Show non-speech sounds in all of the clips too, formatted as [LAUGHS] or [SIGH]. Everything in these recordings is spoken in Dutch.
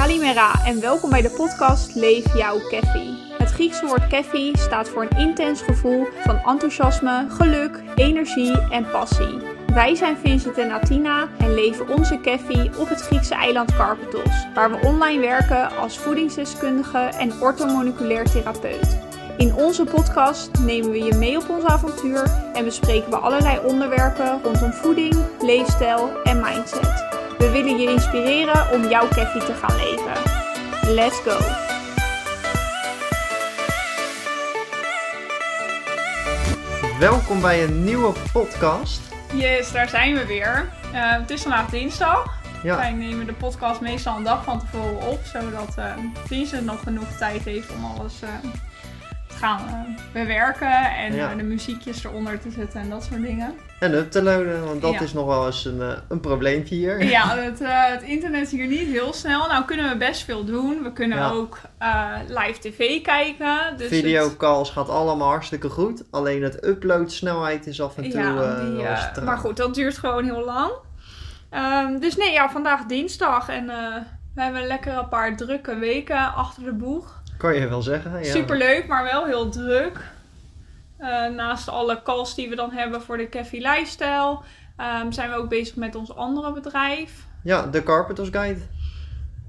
Kalimera en welkom bij de podcast Leef jouw Keffi. Het Griekse woord keffi staat voor een intens gevoel van enthousiasme, geluk, energie en passie. Wij zijn Vincent en Atina en leven onze keffi op het Griekse eiland Karpathos, waar we online werken als voedingsdeskundige en orthomoleculair therapeut. In onze podcast nemen we je mee op ons avontuur en bespreken we allerlei onderwerpen rondom voeding, leefstijl en mindset. We willen je inspireren om jouw keffi te gaan leven. Let's go! Welkom bij een nieuwe podcast. Yes, daar zijn we weer. Uh, het is vandaag dinsdag. Ja. Wij nemen de podcast meestal een dag van tevoren op, zodat uh, Vincent nog genoeg tijd heeft om alles uh, gaan uh, bewerken en Ja. de muziekjes eronder te zetten en dat soort dingen. En up te loaden, want dat Ja. is nog wel eens een, eh, een probleempje hier. [LAUGHS] Ja, [LAUGHS] het, eh, het internet is hier niet heel snel. Nou kunnen we best veel doen. We kunnen Ja. ook eh, live tv kijken. Dus het- Videocalls gaat allemaal hartstikke goed. Alleen het uploadsnelheid is af en toe ja, eh, die, eh, maar goed, dat duurt gewoon heel lang. Ehm, dus nee, ja, vandaag dinsdag en eh, we hebben lekker een paar drukke weken achter de boeg. Kan je wel zeggen. Ja. Superleuk, maar wel heel druk. Eh, naast alle calls die we dan hebben voor de Cafe Lifestyle, ehm, zijn we ook bezig met ons andere bedrijf. Ja, de Carpenters Guide.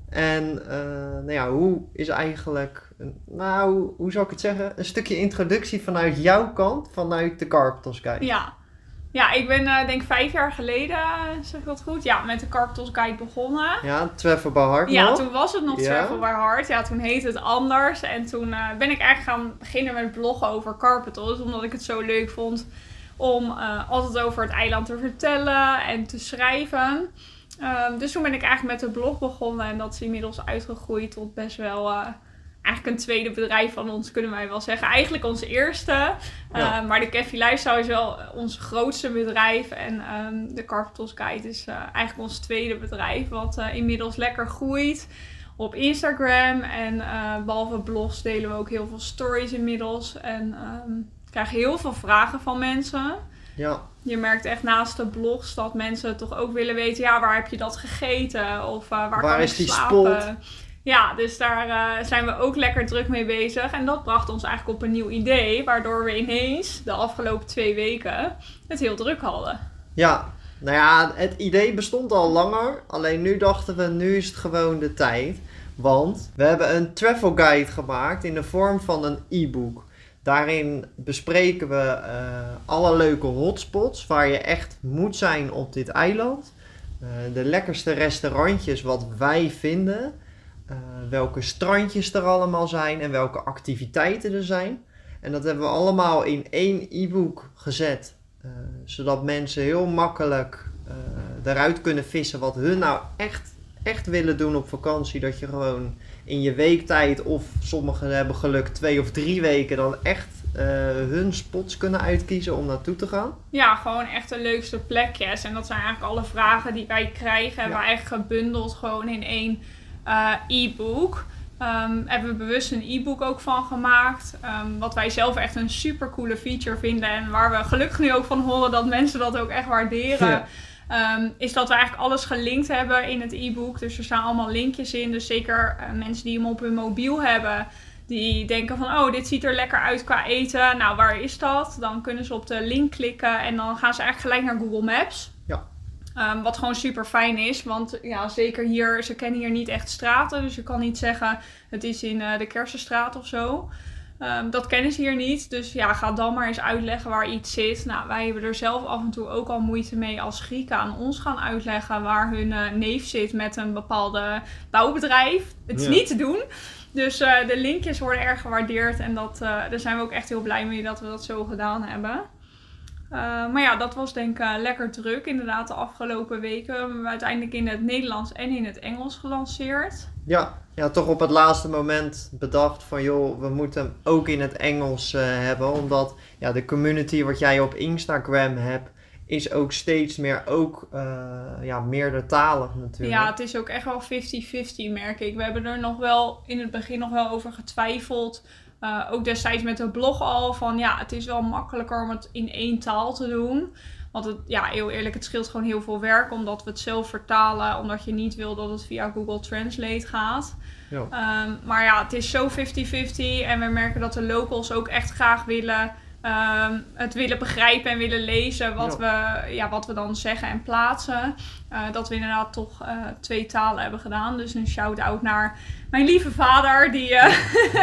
En eh, nou ja, hoe is eigenlijk, nou, hoe zou ik het zeggen? Een stukje introductie vanuit jouw kant, vanuit de Carpenters Guide. Ja, ja ik ben eh, denk vijf jaar geleden, zeg ik dat goed, ja, met de Carpenters Guide begonnen. Ja, Trevor Bahart Ja, nog. toen was het nog Ja. Travel by Heart. Ja, toen heette het anders. En toen eh, ben ik eigenlijk gaan beginnen met bloggen over Carpathos. Omdat ik het zo leuk vond om eh, altijd over het eiland te vertellen en te schrijven. Ehm, dus toen ben ik eigenlijk met de blog begonnen. En dat is inmiddels uitgegroeid tot best wel... Eigenlijk een tweede bedrijf van ons, kunnen wij wel zeggen. Eigenlijk onze eerste. Ja. Eh, maar de Cafe Lifestyle is wel ons grootste bedrijf. En ehm, de Carpathos Guide is eh, eigenlijk ons tweede bedrijf. Wat eh, inmiddels lekker groeit op Instagram. En eh, behalve blogs delen we ook heel veel stories inmiddels. En ehm krijgen heel veel vragen van mensen. Ja, Je merkt echt naast de blogs dat mensen toch ook willen weten... Ja, waar heb je dat gegeten? Of waar, Waar kan is ik die slapen? spot? Ja, dus daar eh, zijn we ook lekker druk mee bezig. En dat bracht ons eigenlijk op een nieuw idee. Waardoor we ineens de afgelopen twee weken het heel druk hadden. Ja, nou ja, het idee bestond al langer. Alleen nu dachten we, nu is het gewoon de tijd. Want we hebben een travel guide gemaakt in de vorm van een e-book. Daarin bespreken we eh, alle leuke hotspots waar je echt moet zijn op dit eiland. Eh, de lekkerste restaurantjes wat wij vinden. Eh, welke strandjes er allemaal zijn en welke activiteiten er zijn. En dat hebben we allemaal in één e-book gezet. Eh, zodat mensen heel makkelijk eh, eruit kunnen vissen wat hun nou echt, echt willen doen op vakantie. Dat je gewoon in je weektijd of sommigen hebben geluk twee of drie weken dan echt hun spots kunnen uitkiezen om naartoe te gaan. Ja, gewoon echt de leukste plekjes. En dat zijn eigenlijk alle vragen die wij krijgen. Hebben we eigenlijk gebundeld gewoon in één eh, e-book. Ehm, hebben we bewust een e-book ook van gemaakt. Ehm, wat wij zelf echt een super coole feature vinden. En waar we gelukkig nu ook van horen dat mensen dat ook echt waarderen. Ja. Ehm, is dat we eigenlijk alles gelinkt hebben in het e-book. Dus er staan allemaal linkjes in. Dus zeker eh, mensen die hem op hun mobiel hebben. Die denken van, oh, dit ziet er lekker uit qua eten. Nou, waar is dat? Dan kunnen ze op de link klikken en dan gaan ze eigenlijk gelijk naar Google Maps. Ehm, wat gewoon super fijn is, want ja, zeker hier, ze kennen hier niet echt straten. Dus je kan niet zeggen, het is in eh, de Kersenstraat of zo. Ehm, dat kennen ze hier niet. Dus ja, ga dan maar eens uitleggen waar iets zit. Nou, wij hebben er zelf af en toe ook al moeite mee als Grieken aan ons gaan uitleggen waar hun eh, neef zit met een bepaalde bouwbedrijf. Het is Ja. niet te doen. Dus eh, de linkjes worden erg gewaardeerd en dat, daar zijn we ook echt heel blij mee dat we dat zo gedaan hebben. Eh, maar ja, dat was denk ik eh, lekker druk. Inderdaad, de afgelopen weken hebben we uiteindelijk in het Nederlands en in het Engels gelanceerd. Ja, ja, toch op het laatste moment bedacht van joh, we moeten hem ook in het Engels eh, hebben. Omdat ja, de community wat jij op Instagram hebt, is ook steeds meer ook eh ja, meerdertalig natuurlijk. Ja, het is ook echt wel 50-50 merk ik. We hebben er nog wel in het begin nog wel over getwijfeld. Eh, ook destijds met de blog al van ja, het is wel makkelijker om het in één taal te doen. Want het, ja, heel eerlijk, het scheelt gewoon heel veel werk omdat we het zelf vertalen. Omdat je niet wil dat het via Google Translate gaat. Ja. Ehm, maar ja, het is zo 50-50. En we merken dat de locals ook echt graag willen ehm, het willen begrijpen en willen lezen wat, we, ja, wat we dan zeggen en plaatsen. Eh, dat we inderdaad toch eh, twee talen hebben gedaan. Dus een shout-out naar mijn lieve vader, die, eh,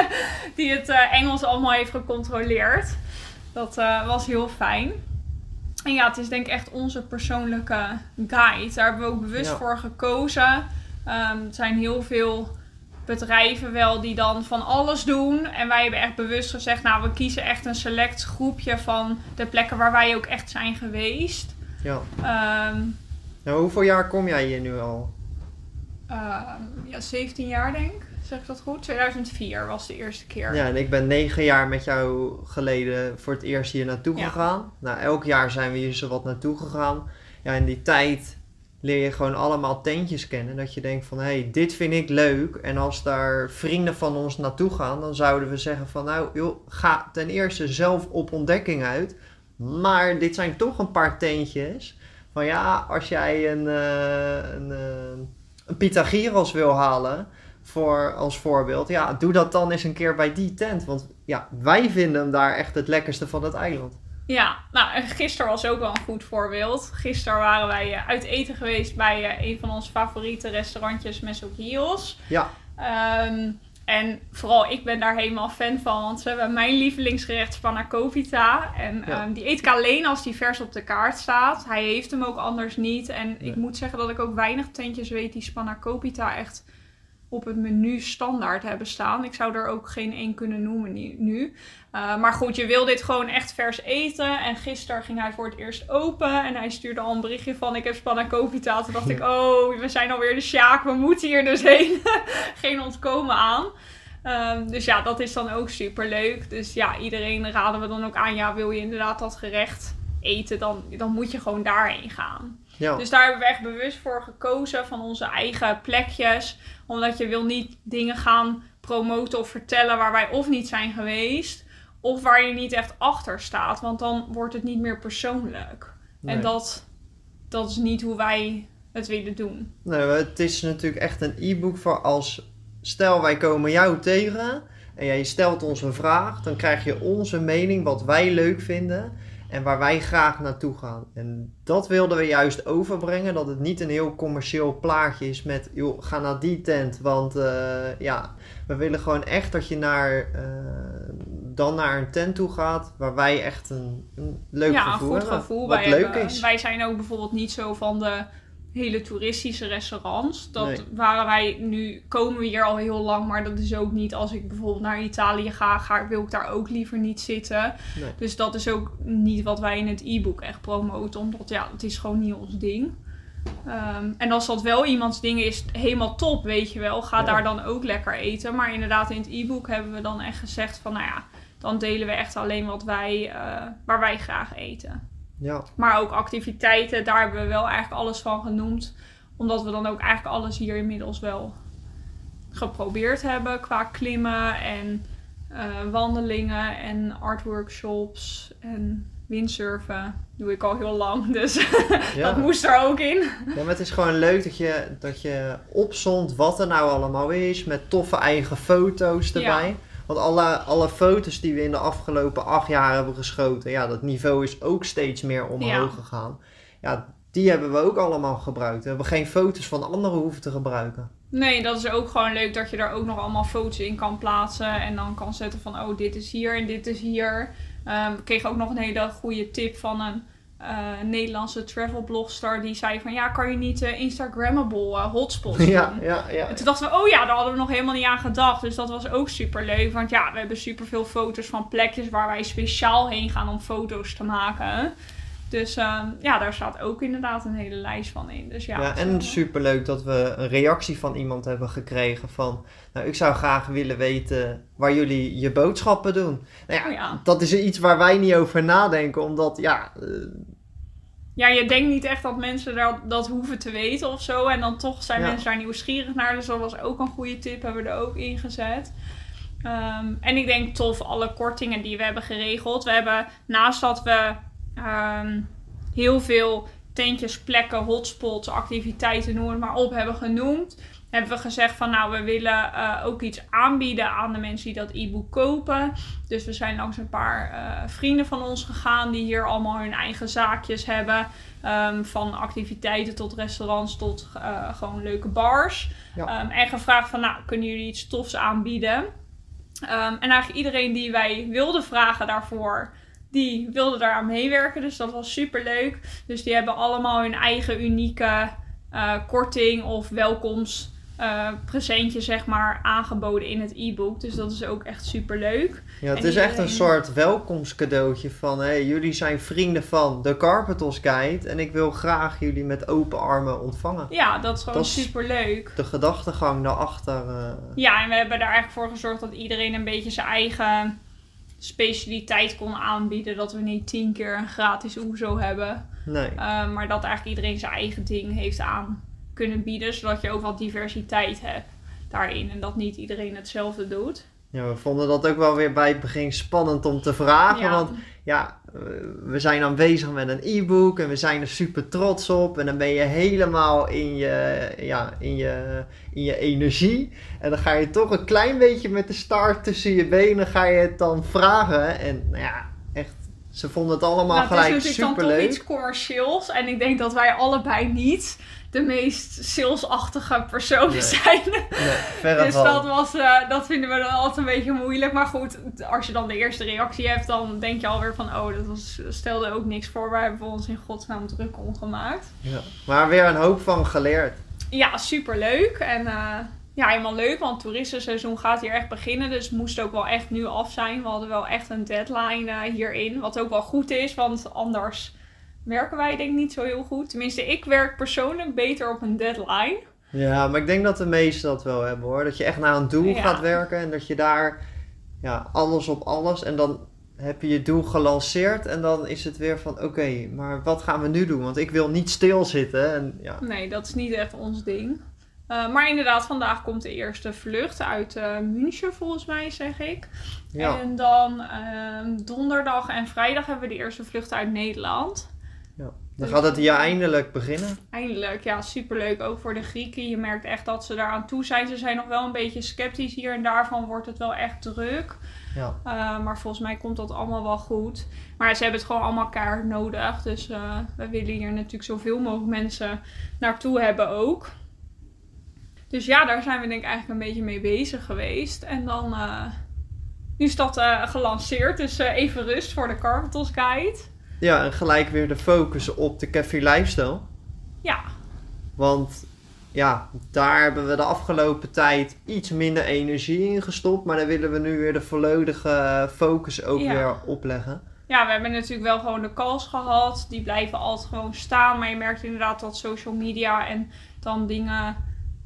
[LAUGHS] die het Engels allemaal heeft gecontroleerd. Dat was heel fijn. En ja, het is denk ik echt onze persoonlijke guide. Daar hebben we ook bewust voor gekozen. Um, er zijn heel veel bedrijven wel die dan van alles doen. En wij hebben echt bewust gezegd, nou, we kiezen echt een select groepje van de plekken waar wij ook echt zijn geweest. Ja. Um, nou, hoeveel jaar kom jij hier nu al? Uh, ja, 17 jaar denk ik. Zeg ik dat goed? 2004 was de eerste keer. Ja, en ik ben negen jaar met jou geleden voor het eerst hier naartoe gegaan. Nou, elk jaar zijn we hier zo wat naartoe gegaan. Ja, in die tijd leer je gewoon allemaal tentjes kennen. Dat je denkt van, hé, hey, dit vind ik leuk. En als daar vrienden van ons naartoe gaan, dan zouden we zeggen van, nou, joh, ga ten eerste zelf op ontdekking uit. Maar dit zijn toch een paar tentjes. Van ja, als jij een, uh, een, uh, een Pythagoras wil halen, voor, als voorbeeld, ja, doe dat dan eens een keer bij die tent. Want ja, wij vinden hem daar echt het lekkerste van het eiland. Ja, nou, gisteren was ook wel een goed voorbeeld. Gisteren waren wij uh, uit eten geweest bij uh, een van onze favoriete restaurantjes, Mesokios. Ja. Um, en vooral ik ben daar helemaal fan van, want ze hebben mijn lievelingsgerecht Spanakopita. En ja. um, die eet ik alleen als die vers op de kaart staat. Hij heeft hem ook anders niet. En ik moet zeggen dat ik ook weinig tentjes weet die Spanakopita echt op het menu standaard hebben staan. Ik zou er ook geen één kunnen noemen nu. Uh, maar goed, je wil dit gewoon echt vers eten. En gisteren ging hij voor het eerst open. En hij stuurde al een berichtje van: Ik heb spanakopita. Toen dacht ik: [LAUGHS] Oh, we zijn alweer de Sjaak. We moeten hier dus heen. [LAUGHS] geen ontkomen aan. Um, dus ja, dat is dan ook super leuk. Dus ja, iedereen raden we dan ook aan: Ja, wil je inderdaad dat gerecht eten? Dan, dan moet je gewoon daarheen gaan. Ja. Dus daar hebben we echt bewust voor gekozen van onze eigen plekjes. Omdat je wil niet dingen gaan promoten of vertellen waar wij of niet zijn geweest. Of waar je niet echt achter staat. Want dan wordt het niet meer persoonlijk. En dat, dat is niet hoe wij het willen doen. Nee, het is natuurlijk echt een e-book voor als... Stel, wij komen jou tegen en jij stelt ons een vraag. Dan krijg je onze mening, wat wij leuk vinden en waar wij graag naartoe gaan. En dat wilden we juist overbrengen, dat het niet een heel commercieel plaatje is met, joh, ga naar die tent, want uh, ja, we willen gewoon echt dat je naar, uh, dan naar een tent toe gaat waar wij echt een, een leuk ja, gevoel een goed gevoel wat leuk is. Wij zijn ook bijvoorbeeld niet zo van de hele toeristische restaurants. Dat waren wij nu, komen we hier al heel lang, maar dat is ook niet als ik bijvoorbeeld naar Italië ga, ga wil ik daar ook liever niet zitten. Dus dat is ook niet wat wij in het e-book echt promoten, omdat ja, het is gewoon niet ons ding. Um, en als dat wel iemands ding is, helemaal top, weet je wel, ga daar dan ook lekker eten. Maar inderdaad, in het e-book hebben we dan echt gezegd van, nou ja, dan delen we echt alleen wat wij, uh, waar wij graag eten. Ja. Maar ook activiteiten, daar hebben we wel eigenlijk alles van genoemd. Omdat we dan ook eigenlijk alles hier inmiddels wel geprobeerd hebben. Qua klimmen en uh, wandelingen en artworkshops en windsurfen. Doe ik al heel lang, dus [LAUGHS] ja. dat moest er ook in. Ja, maar het is gewoon leuk dat je, dat je opzond wat er nou allemaal is. Met toffe eigen foto's erbij. Ja. Want alle, alle foto's die we in de afgelopen acht jaar hebben geschoten, ja, dat niveau is ook steeds meer omhoog gegaan. Ja, die hebben we ook allemaal gebruikt. We hebben geen foto's van anderen hoeven te gebruiken. Nee, dat is ook gewoon leuk dat je daar ook nog allemaal foto's in kan plaatsen. En dan kan zetten van, oh, dit is hier en dit is hier. Um, ik kreeg ook nog een hele goede tip van een uh, Nederlandse travelblogster die zei van ja, kan je niet uh, Instagrammable uh, hotspots [LAUGHS] doen? Ja, ja, ja. En toen dachten we, oh ja, daar hadden we nog helemaal niet aan gedacht. Dus dat was ook super leuk. Want ja, we hebben super veel foto's van plekjes waar wij speciaal heen gaan om foto's te maken. Dus uh, ja, daar staat ook inderdaad een hele lijst van in. Dus ja, ja en super leuk dat we een reactie van iemand hebben gekregen van... Nou, ik zou graag willen weten waar jullie je boodschappen doen. Nou ja, oh ja. dat is iets waar wij niet over nadenken, omdat ja... Uh, ja, je denkt niet echt dat mensen dat, dat hoeven te weten of zo. En dan toch zijn mensen daar nieuwsgierig naar. Dus dat was ook een goede tip, hebben we er ook in gezet. Um, en ik denk tof alle kortingen die we hebben geregeld. We hebben naast dat we um, heel veel tentjes, plekken, hotspots, activiteiten, noem het maar op, hebben genoemd. Hebben we gezegd van nou, we willen uh, ook iets aanbieden aan de mensen die dat e-book kopen. Dus we zijn langs een paar uh, vrienden van ons gegaan die hier allemaal hun eigen zaakjes hebben. Um, van activiteiten tot restaurants tot uh, gewoon leuke bars. Ja. Um, en gevraagd van nou, kunnen jullie iets tofs aanbieden? Um, en eigenlijk iedereen die wij wilden vragen daarvoor, die wilde daar aan meewerken. Dus dat was super leuk. Dus die hebben allemaal hun eigen unieke uh, korting of welkoms uh, presentje zeg maar aangeboden in het e-book. Dus dat is ook echt super leuk. Ja, het is echt een soort welkomstcadeautje van hey, jullie zijn vrienden van de Carpetos Guide en ik wil graag jullie met open armen ontvangen. Ja, dat is gewoon super leuk. De gedachtegang daarachter. Uh... Ja, en we hebben er eigenlijk voor gezorgd dat iedereen een beetje zijn eigen specialiteit kon aanbieden. Dat we niet tien keer een gratis OESO hebben. Nee. Uh, maar dat eigenlijk iedereen zijn eigen ding heeft aan kunnen bieden, zodat je ook wat diversiteit hebt daarin en dat niet iedereen hetzelfde doet. Ja, we vonden dat ook wel weer bij het begin spannend om te vragen. Want ja, we zijn dan bezig met een e-book en we zijn er super trots op. En dan ben je helemaal in je, ja, in je, in je energie. En dan ga je toch een klein beetje met de start tussen je benen ga je het dan vragen. En nou ja, echt, ze vonden het allemaal nou, gelijk super leuk. Het is natuurlijk dan toch iets commercieels. En ik denk dat wij allebei niet de meest salesachtige personen zijn. Nee, dus dat, was, uh, dat vinden we dan altijd een beetje moeilijk. Maar goed, als je dan de eerste reactie hebt, dan denk je alweer van... oh, dat was, stelde ook niks voor. Wij hebben ons in godsnaam druk omgemaakt. Ja, maar weer een hoop van geleerd. Ja, superleuk. En uh, ja, helemaal leuk, want het toeristenseizoen gaat hier echt beginnen. Dus het moest ook wel echt nu af zijn. We hadden wel echt een deadline uh, hierin. Wat ook wel goed is, want anders werken wij denk ik niet zo heel goed. Tenminste, ik werk persoonlijk beter op een deadline. Ja, maar ik denk dat de meesten dat wel hebben hoor. Dat je echt naar een doel gaat werken en dat je daar ja, alles op alles en dan heb je je doel gelanceerd en dan is het weer van oké, maar wat gaan we nu doen? Want ik wil niet stilzitten. En, ja. Nee, dat is niet echt ons ding. Uh, maar inderdaad, vandaag komt de eerste vlucht uit uh, München, volgens mij, zeg ik. Ja. En dan uh, donderdag en vrijdag hebben we de eerste vlucht uit Nederland. Dan gaat het hier eindelijk beginnen. Eindelijk, ja, superleuk. Ook voor de Grieken. Je merkt echt dat ze daaraan toe zijn. Ze zijn nog wel een beetje sceptisch hier en daarvan wordt het wel echt druk. Ja. Uh, maar volgens mij komt dat allemaal wel goed. Maar ze hebben het gewoon allemaal kaart nodig. Dus uh, we willen hier natuurlijk zoveel mogelijk mensen naartoe hebben ook. Dus ja, daar zijn we denk ik eigenlijk een beetje mee bezig geweest. En dan, uh, nu is dat gelanceerd. Dus even rust voor de Carpentals Guide. Ja, en gelijk weer de focus op de café lifestyle. Ja. Want ja, daar hebben we de afgelopen tijd iets minder energie in gestopt. Maar daar willen we nu weer de volledige focus ook weer opleggen. Ja, we hebben natuurlijk wel gewoon de calls gehad. Die blijven altijd gewoon staan. Maar je merkt inderdaad dat social media en dan dingen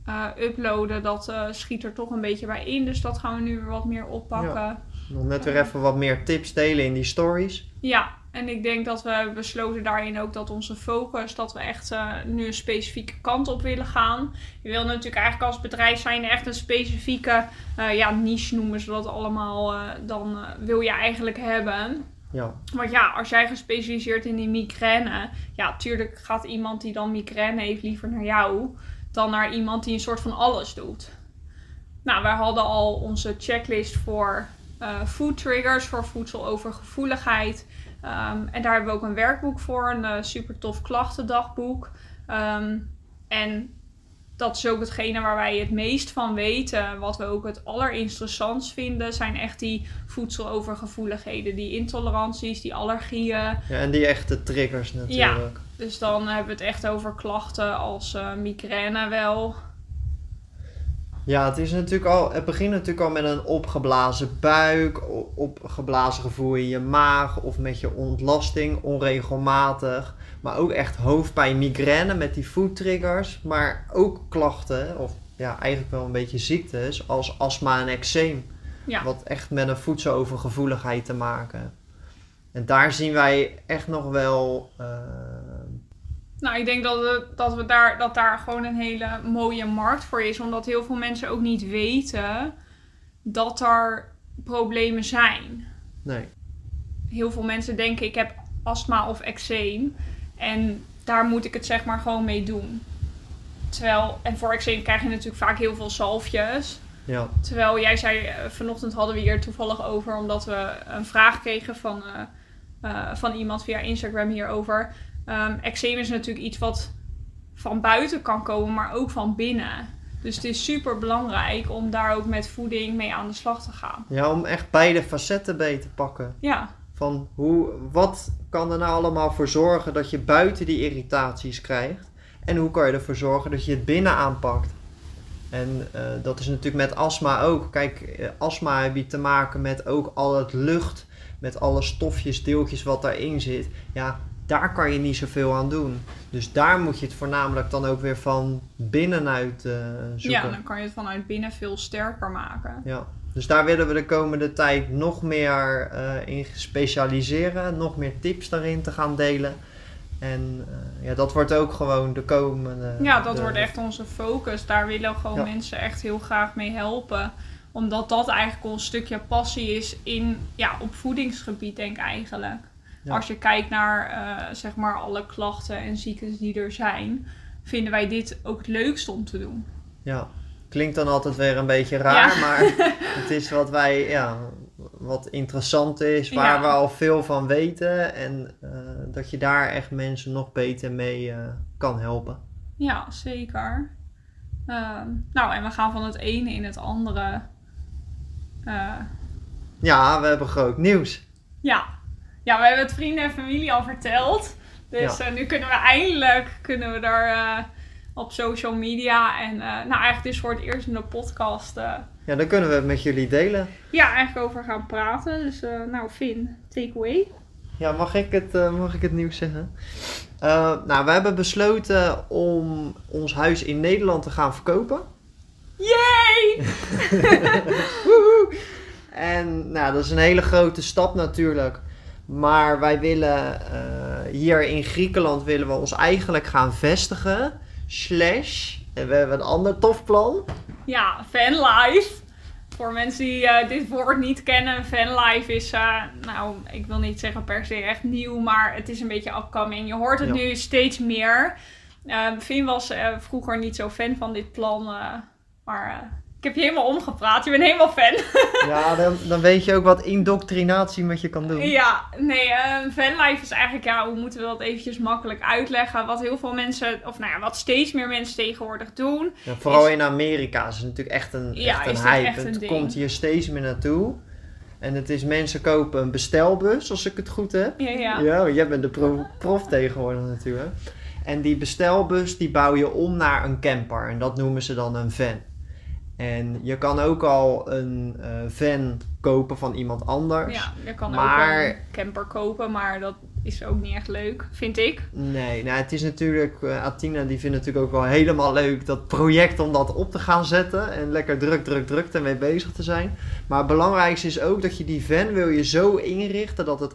uh, uploaden, dat uh, schiet er toch een beetje bij in. Dus dat gaan we nu weer wat meer oppakken. Ja. Nog net weer even wat meer tips delen in die stories. Ja, en ik denk dat we besloten daarin ook dat onze focus, dat we echt uh, nu een specifieke kant op willen gaan. Je wil natuurlijk eigenlijk als bedrijf zijn echt een specifieke uh, ja, niche noemen ze dat allemaal, uh, dan wil je eigenlijk hebben. Ja. Want ja, als jij gespecialiseerd in die migraine, ja, tuurlijk gaat iemand die dan migraine heeft liever naar jou dan naar iemand die een soort van alles doet. Nou, wij hadden al onze checklist voor food triggers, voor voedselovergevoeligheid. Um, en daar hebben we ook een werkboek voor, een uh, super tof klachtendagboek. Um, en dat is ook hetgene waar wij het meest van weten. Wat we ook het allerinteressantst vinden, zijn echt die voedselovergevoeligheden, die intoleranties, die allergieën. Ja, en die echte triggers natuurlijk. Ja, dus dan hebben we het echt over klachten als uh, migraine wel. Ja, het, is natuurlijk al, het begint natuurlijk al met een opgeblazen buik, opgeblazen gevoel in je maag of met je ontlasting, onregelmatig. Maar ook echt hoofdpijn, migraine met die food triggers. Maar ook klachten, of ja, eigenlijk wel een beetje ziektes, als astma en eczeem. Ja. Wat echt met een voedselovergevoeligheid te maken. En daar zien wij echt nog wel uh, nou, ik denk dat, we, dat, we daar, dat daar gewoon een hele mooie markt voor is. Omdat heel veel mensen ook niet weten dat er problemen zijn. Nee. Heel veel mensen denken ik heb astma of eczeem. En daar moet ik het zeg maar gewoon mee doen. Terwijl, en voor eczeem krijg je natuurlijk vaak heel veel zalfjes. Ja. Terwijl jij zei, eh, vanochtend hadden we hier toevallig over, omdat we een vraag kregen van, eh, eh, van iemand via Instagram hierover. Um, eczeem is natuurlijk iets wat van buiten kan komen, maar ook van binnen. Dus het is super belangrijk om daar ook met voeding mee aan de slag te gaan. ja, om echt beide facetten mee te pakken. Ja, Van hoe, wat kan er nou allemaal voor zorgen dat je buiten die irritaties krijgt? En hoe kan je ervoor zorgen dat je het binnen aanpakt? En eh, dat is natuurlijk met astma ook. Kijk, eh, astma heb je te maken met ook al het lucht, met alle stofjes, deeltjes wat daarin zit. Ja, daar kan je niet zoveel aan doen. Dus daar moet je het voornamelijk dan ook weer van binnenuit eh zoeken. ja, dan kan je het vanuit binnen veel sterker maken. Ja, dus daar willen we de komende tijd nog meer eh, in specialiseren, nog meer tips daarin te gaan delen. En eh, ja, dat wordt ook gewoon de komende. Ja, dat de- wordt echt onze focus. Daar willen gewoon Ja. mensen echt heel graag mee helpen. Omdat dat eigenlijk al een stukje passie is in, ja, op voedingsgebied, denk ik eigenlijk. Ja. Als je kijkt naar eh, zeg maar alle klachten en ziektes die er zijn, vinden wij dit ook het leukste om te doen. Ja, klinkt dan altijd weer een beetje raar, Ja. maar [LAUGHS] het is wat wij, ja, wat interessant is, waar Ja. we al veel van weten. En eh, dat je daar echt mensen nog beter mee eh, kan helpen. Ja, zeker. Ehm, nou, en we gaan van het ene in het andere. Ja, we hebben groot nieuws. Ja. Ja, we hebben het vrienden en familie al verteld. Dus Ja. eh, nu kunnen we eindelijk kunnen we daar eh, op social media en eh, nou eigenlijk dus voor het eerst in de podcast Ja, dan kunnen we het met jullie delen. ja, eigenlijk over gaan praten. Dus nou Finn, take away. Ja, mag ik het, mag ik het nieuws zeggen? Nou, we hebben besloten om ons huis in Nederland te gaan verkopen. Yay! [LAUGHS] En nou, dat is een hele grote stap natuurlijk. Maar wij willen eh, hier in Griekenland willen we ons eigenlijk gaan vestigen. Slash, en we hebben een ander tof plan. Ja, fanlife. Voor mensen die eh, dit woord niet kennen, fanlife is, eh, nou, ik wil niet zeggen per se echt nieuw, maar het is een beetje upcoming. Je hoort het Ja. nu steeds meer. Finn was vroeger niet zo fan van dit plan, maar ik heb je helemaal omgepraat. Je bent helemaal fan. [LAUGHS] Ja, dan, dan weet je ook wat indoctrinatie met je kan doen. Ja, nee, eh, fanlife is eigenlijk, ja, hoe moeten we dat eventjes makkelijk uitleggen? Wat heel veel mensen, of nou ja, wat steeds meer mensen tegenwoordig doen. Ja, vooral Is- in Amerika is het natuurlijk echt een, Ja, echt een hype. echt een het ding. komt hier steeds meer naartoe. En het is mensen kopen een bestelbus, als ik het goed heb. Ja, ja. Ja, jij bent de pro- prof tegenwoordig natuurlijk. En die bestelbus die bouw je om naar een camper. En dat noemen ze dan een van. En je kan ook al een eh, van kopen van iemand anders. Ja, je kan Maar- ook een camper kopen, maar dat is ook niet echt leuk, vind ik. Nee, nou, het is natuurlijk, eh, Athena die vindt natuurlijk ook wel helemaal leuk dat project om dat op te gaan zetten. En lekker druk, druk, druk ermee bezig te zijn. Maar het belangrijkste is ook dat je die van wil je zo inrichten dat het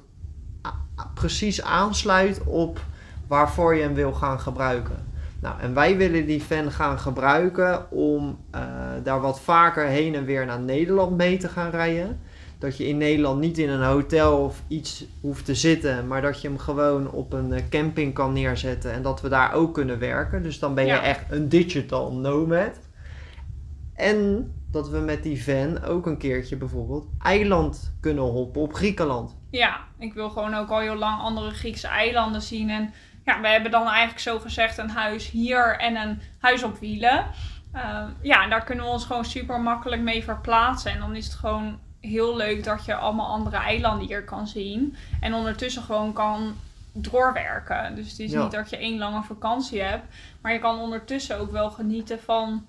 precies aansluit op waarvoor je hem wil gaan gebruiken. Nou, en wij willen die van gaan gebruiken om eh, daar wat vaker heen en weer naar Nederland mee te gaan rijden. Dat je in Nederland niet in een hotel of iets hoeft te zitten, maar dat je hem gewoon op een eh, camping kan neerzetten en dat we daar ook kunnen werken. Dus dan ben je Ja. echt een digital nomad. En dat we met die van ook een keertje bijvoorbeeld eiland kunnen hoppen op Griekenland. Ja, ik wil gewoon ook al heel lang andere Griekse eilanden zien. En ja, we hebben dan eigenlijk zo gezegd een huis hier en een huis op wielen. Ehm, ja, en daar kunnen we ons gewoon super makkelijk mee verplaatsen. En dan is het gewoon heel leuk dat je allemaal andere eilanden hier kan zien. En ondertussen gewoon kan doorwerken. Dus het is Ja. niet dat je één lange vakantie hebt. Maar je kan ondertussen ook wel genieten van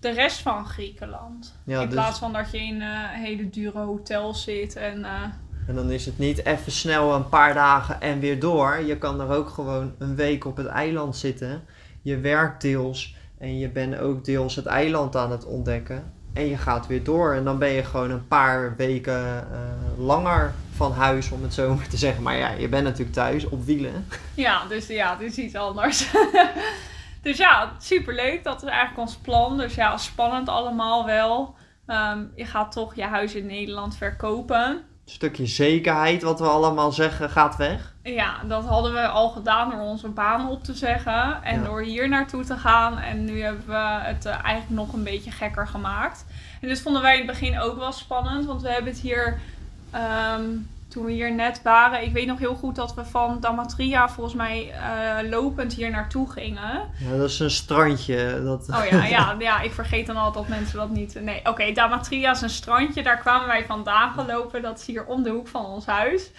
de rest van Griekenland. Ja, in dus- plaats van dat je in eh, hele dure hotels zit en... eh, En dan is het niet even snel een paar dagen en weer door. Je kan er ook gewoon een week op het eiland zitten. Je werkt deels en je bent ook deels het eiland aan het ontdekken. En je gaat weer door. En dan ben je gewoon een paar weken eh, langer van huis, om het zo maar te zeggen. Maar ja, je bent natuurlijk thuis op wielen. Ja, dus ja, het is iets anders. [LAUGHS] dus ja, superleuk. Dat is eigenlijk ons plan. Dus ja, spannend allemaal wel. Ehm, je gaat toch je huis in Nederland verkopen. Stukje zekerheid, wat we allemaal zeggen, gaat weg. Ja, dat hadden we al gedaan door onze baan op te zeggen. En Ja. door hier naartoe te gaan. En nu hebben we het eh, eigenlijk nog een beetje gekker gemaakt. En dit vonden wij in het begin ook wel spannend. Want we hebben het hier, ehm, toen we hier net waren. Ik weet nog heel goed dat we van Damatria volgens mij eh, lopend hier naartoe gingen. Ja, dat is een strandje. Dat... Oh ja, ja, [LAUGHS] ja, ik vergeet dan altijd dat mensen dat niet... Nee, oké, Damatria is een strandje. Daar kwamen wij vandaan gelopen. Dat is hier om de hoek van ons huis.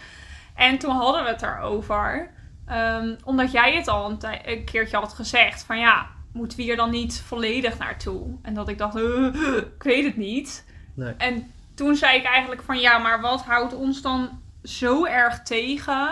En toen hadden we het erover. Ehm, omdat jij het al een, keertje had gezegd. Van ja, moeten we hier dan niet volledig naartoe? En dat ik dacht, "Uh, ik weet het niet. Nee. En toen zei ik eigenlijk van ja, maar wat houdt ons dan zo erg tegen?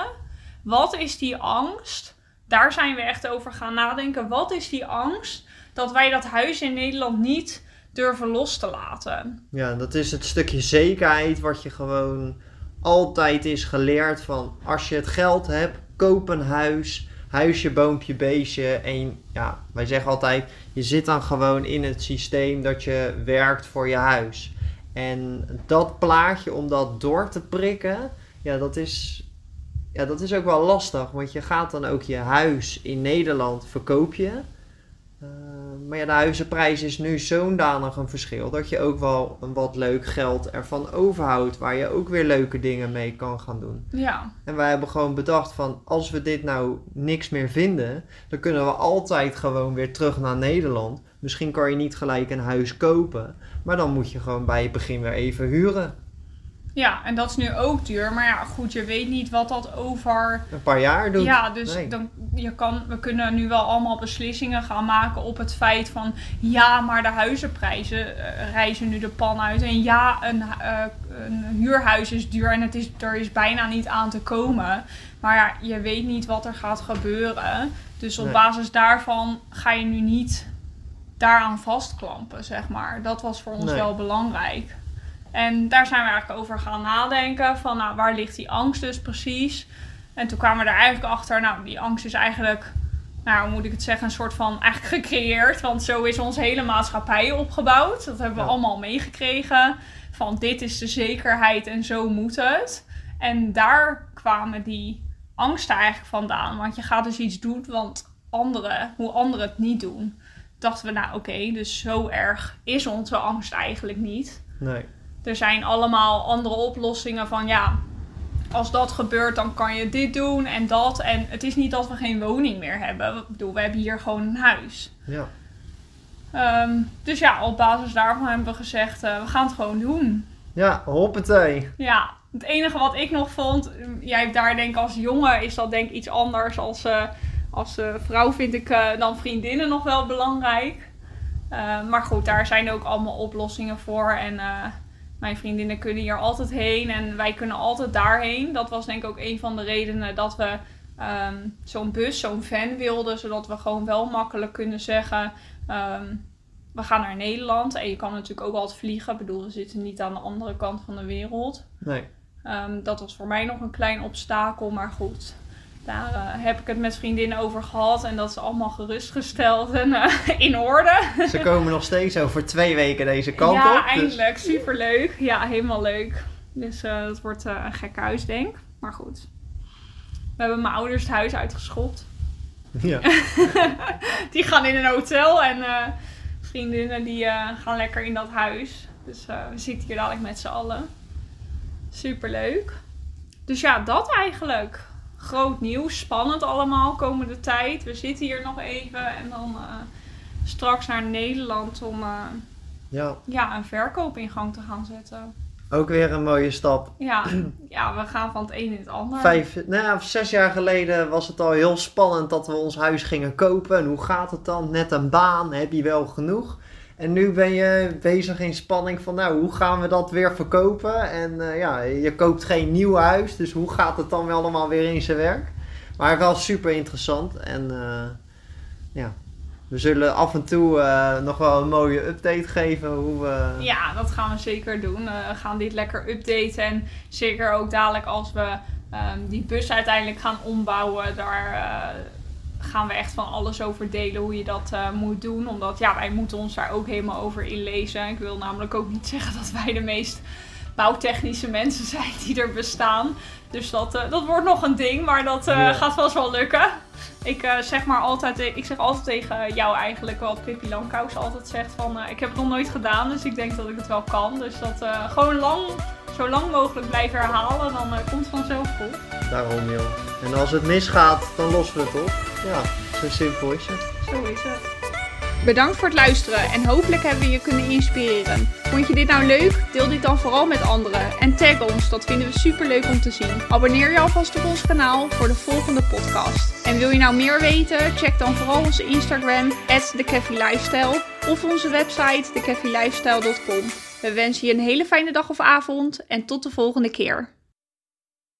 Wat is die angst? Daar zijn we echt over gaan nadenken. Wat is die angst dat wij dat huis in Nederland niet durven los te laten? Ja, dat is het stukje zekerheid wat je gewoon altijd is geleerd van als je het geld hebt, koop een huis, huisje, boompje, beestje. En ja, wij zeggen altijd, je zit dan gewoon in het systeem dat je werkt voor je huis. En dat plaatje om dat door te prikken, ja, dat is, ja, dat is ook wel lastig. Want je gaat dan ook je huis in Nederland verkoop je. Eh, maar ja, de huizenprijs is nu zo'n danig een verschil dat je ook wel een wat leuk geld ervan overhoudt, waar je ook weer leuke dingen mee kan gaan doen. Ja, En wij hebben gewoon bedacht van als we dit nou niks meer vinden, dan kunnen we altijd gewoon weer terug naar Nederland. Misschien kan je niet gelijk een huis kopen, maar dan moet je gewoon bij het begin weer even huren. ja, en dat is nu ook duur. Maar ja, goed, je weet niet wat dat over Een paar jaar doet. Ja, dus Nee. dan, je kan, we kunnen nu wel allemaal beslissingen gaan maken op het feit van... Ja, maar de huizenprijzen eh, reizen nu de pan uit. En ja, een, eh, een huurhuis is duur en het is, er is bijna niet aan te komen. Maar ja, je weet niet wat er gaat gebeuren. Dus op Nee. basis daarvan ga je nu niet daaraan vastklampen, zeg maar. Dat was voor ons Nee. wel belangrijk. En daar zijn we eigenlijk over gaan nadenken. Van nou, waar ligt die angst dus precies? En toen kwamen we er eigenlijk achter, nou, die angst is eigenlijk, nou, hoe moet ik het zeggen, een soort van eigenlijk [LAUGHS] gecreëerd. Want zo is onze hele maatschappij opgebouwd. Dat hebben we Ja. allemaal meegekregen. Van dit is de zekerheid en zo moet het. En daar kwamen die angsten eigenlijk vandaan. Want je gaat dus iets doen, want anderen, hoe anderen het niet doen. Dachten we, nou oké, dus zo erg is onze angst eigenlijk niet Nee. er zijn allemaal andere oplossingen van ja, als dat gebeurt, dan kan je dit doen en dat. En het is niet dat we geen woning meer hebben. Ik bedoel, we hebben hier gewoon een huis. Ja. Ehm, dus ja, op basis daarvan hebben we gezegd, eh, we gaan het gewoon doen. Ja, hoppatee. Ja, het enige wat ik nog vond, jij hebt daar denk ik als jongen is dat denk ik iets anders. Als, eh, als eh, vrouw vind ik eh, dan vriendinnen nog wel belangrijk. Eh, maar goed, daar zijn ook allemaal oplossingen voor. En mijn vriendinnen kunnen hier altijd heen en wij kunnen altijd daarheen. Dat was denk ik ook een van de redenen dat we ehm, zo'n bus, zo'n van wilden. Zodat we gewoon wel makkelijk kunnen zeggen, ehm, we gaan naar Nederland. En je kan natuurlijk ook altijd vliegen. Ik bedoel, we zitten niet aan de andere kant van de wereld. Nee. Ehm, dat was voor mij nog een klein obstakel, maar goed. Daar eh, heb ik het met vriendinnen over gehad en dat is allemaal gerustgesteld en eh, in orde. Ze komen nog steeds over twee weken deze kant ja, op. dus- eindelijk. Superleuk. Ja, helemaal leuk. Dus eh het wordt een gek huis, denk ik. Maar goed. We hebben mijn ouders het huis uitgeschopt. Ja. [LAUGHS] Die gaan in een hotel en vriendinnen die gaan lekker in dat huis. Dus we zitten hier dadelijk met z'n allen. Superleuk. Dus ja, dat eigenlijk. Groot nieuws, spannend allemaal komende tijd. We zitten hier nog even en dan eh, straks naar Nederland om eh, ja, ja, een verkoop in gang te gaan zetten. ook weer een mooie stap. Ja, ja we gaan van het een in het ander. Vijf, nou ja, zes jaar geleden was het al heel spannend dat we ons huis gingen kopen. En hoe gaat het dan? Net een baan, heb je wel genoeg? En nu ben je bezig in spanning van, nou, hoe gaan we dat weer verkopen? En eh, ja, je koopt geen nieuw huis, dus hoe gaat het dan wel allemaal weer in zijn werk? Maar wel super interessant. En eh, ja, we zullen af en toe eh, nog wel een mooie update geven hoe we... Ja, dat gaan we zeker doen. We gaan dit lekker updaten. En zeker ook dadelijk als we ehm, die bus uiteindelijk gaan ombouwen. Daar gaan we echt van alles over delen hoe je dat eh, moet doen. Omdat ja, wij moeten ons daar ook helemaal over inlezen. Ik wil namelijk ook niet [LAUGHS] zeggen dat wij de meest bouwtechnische mensen [LAUGHS] zijn die er bestaan. Dus dat, eh, dat wordt nog een ding, maar dat eh, Ja. gaat vast wel lukken. Ik, zeg maar altijd, ik zeg altijd tegen jou eigenlijk wat Pippi Langkous altijd zegt van... ik heb het nog nooit gedaan, dus ik denk dat ik het wel kan. Dus dat gewoon lang, zo lang mogelijk blijven herhalen, dan komt het vanzelf goed. Daarom joh. En als het misgaat, dan lossen we het op. Ja, zo simpel is het. Zo is het. Bedankt voor het luisteren en hopelijk hebben we je kunnen inspireren. Vond je dit nou leuk? Deel dit dan vooral met anderen en tag ons, dat vinden we super leuk om te zien. Abonneer je alvast op ons kanaal voor de volgende podcast. En wil je nou meer weten? Check dan vooral onze Instagram, @thecafélifestyle of onze website thecafélifestyle.com. We wensen je een hele fijne dag of avond en tot de volgende keer.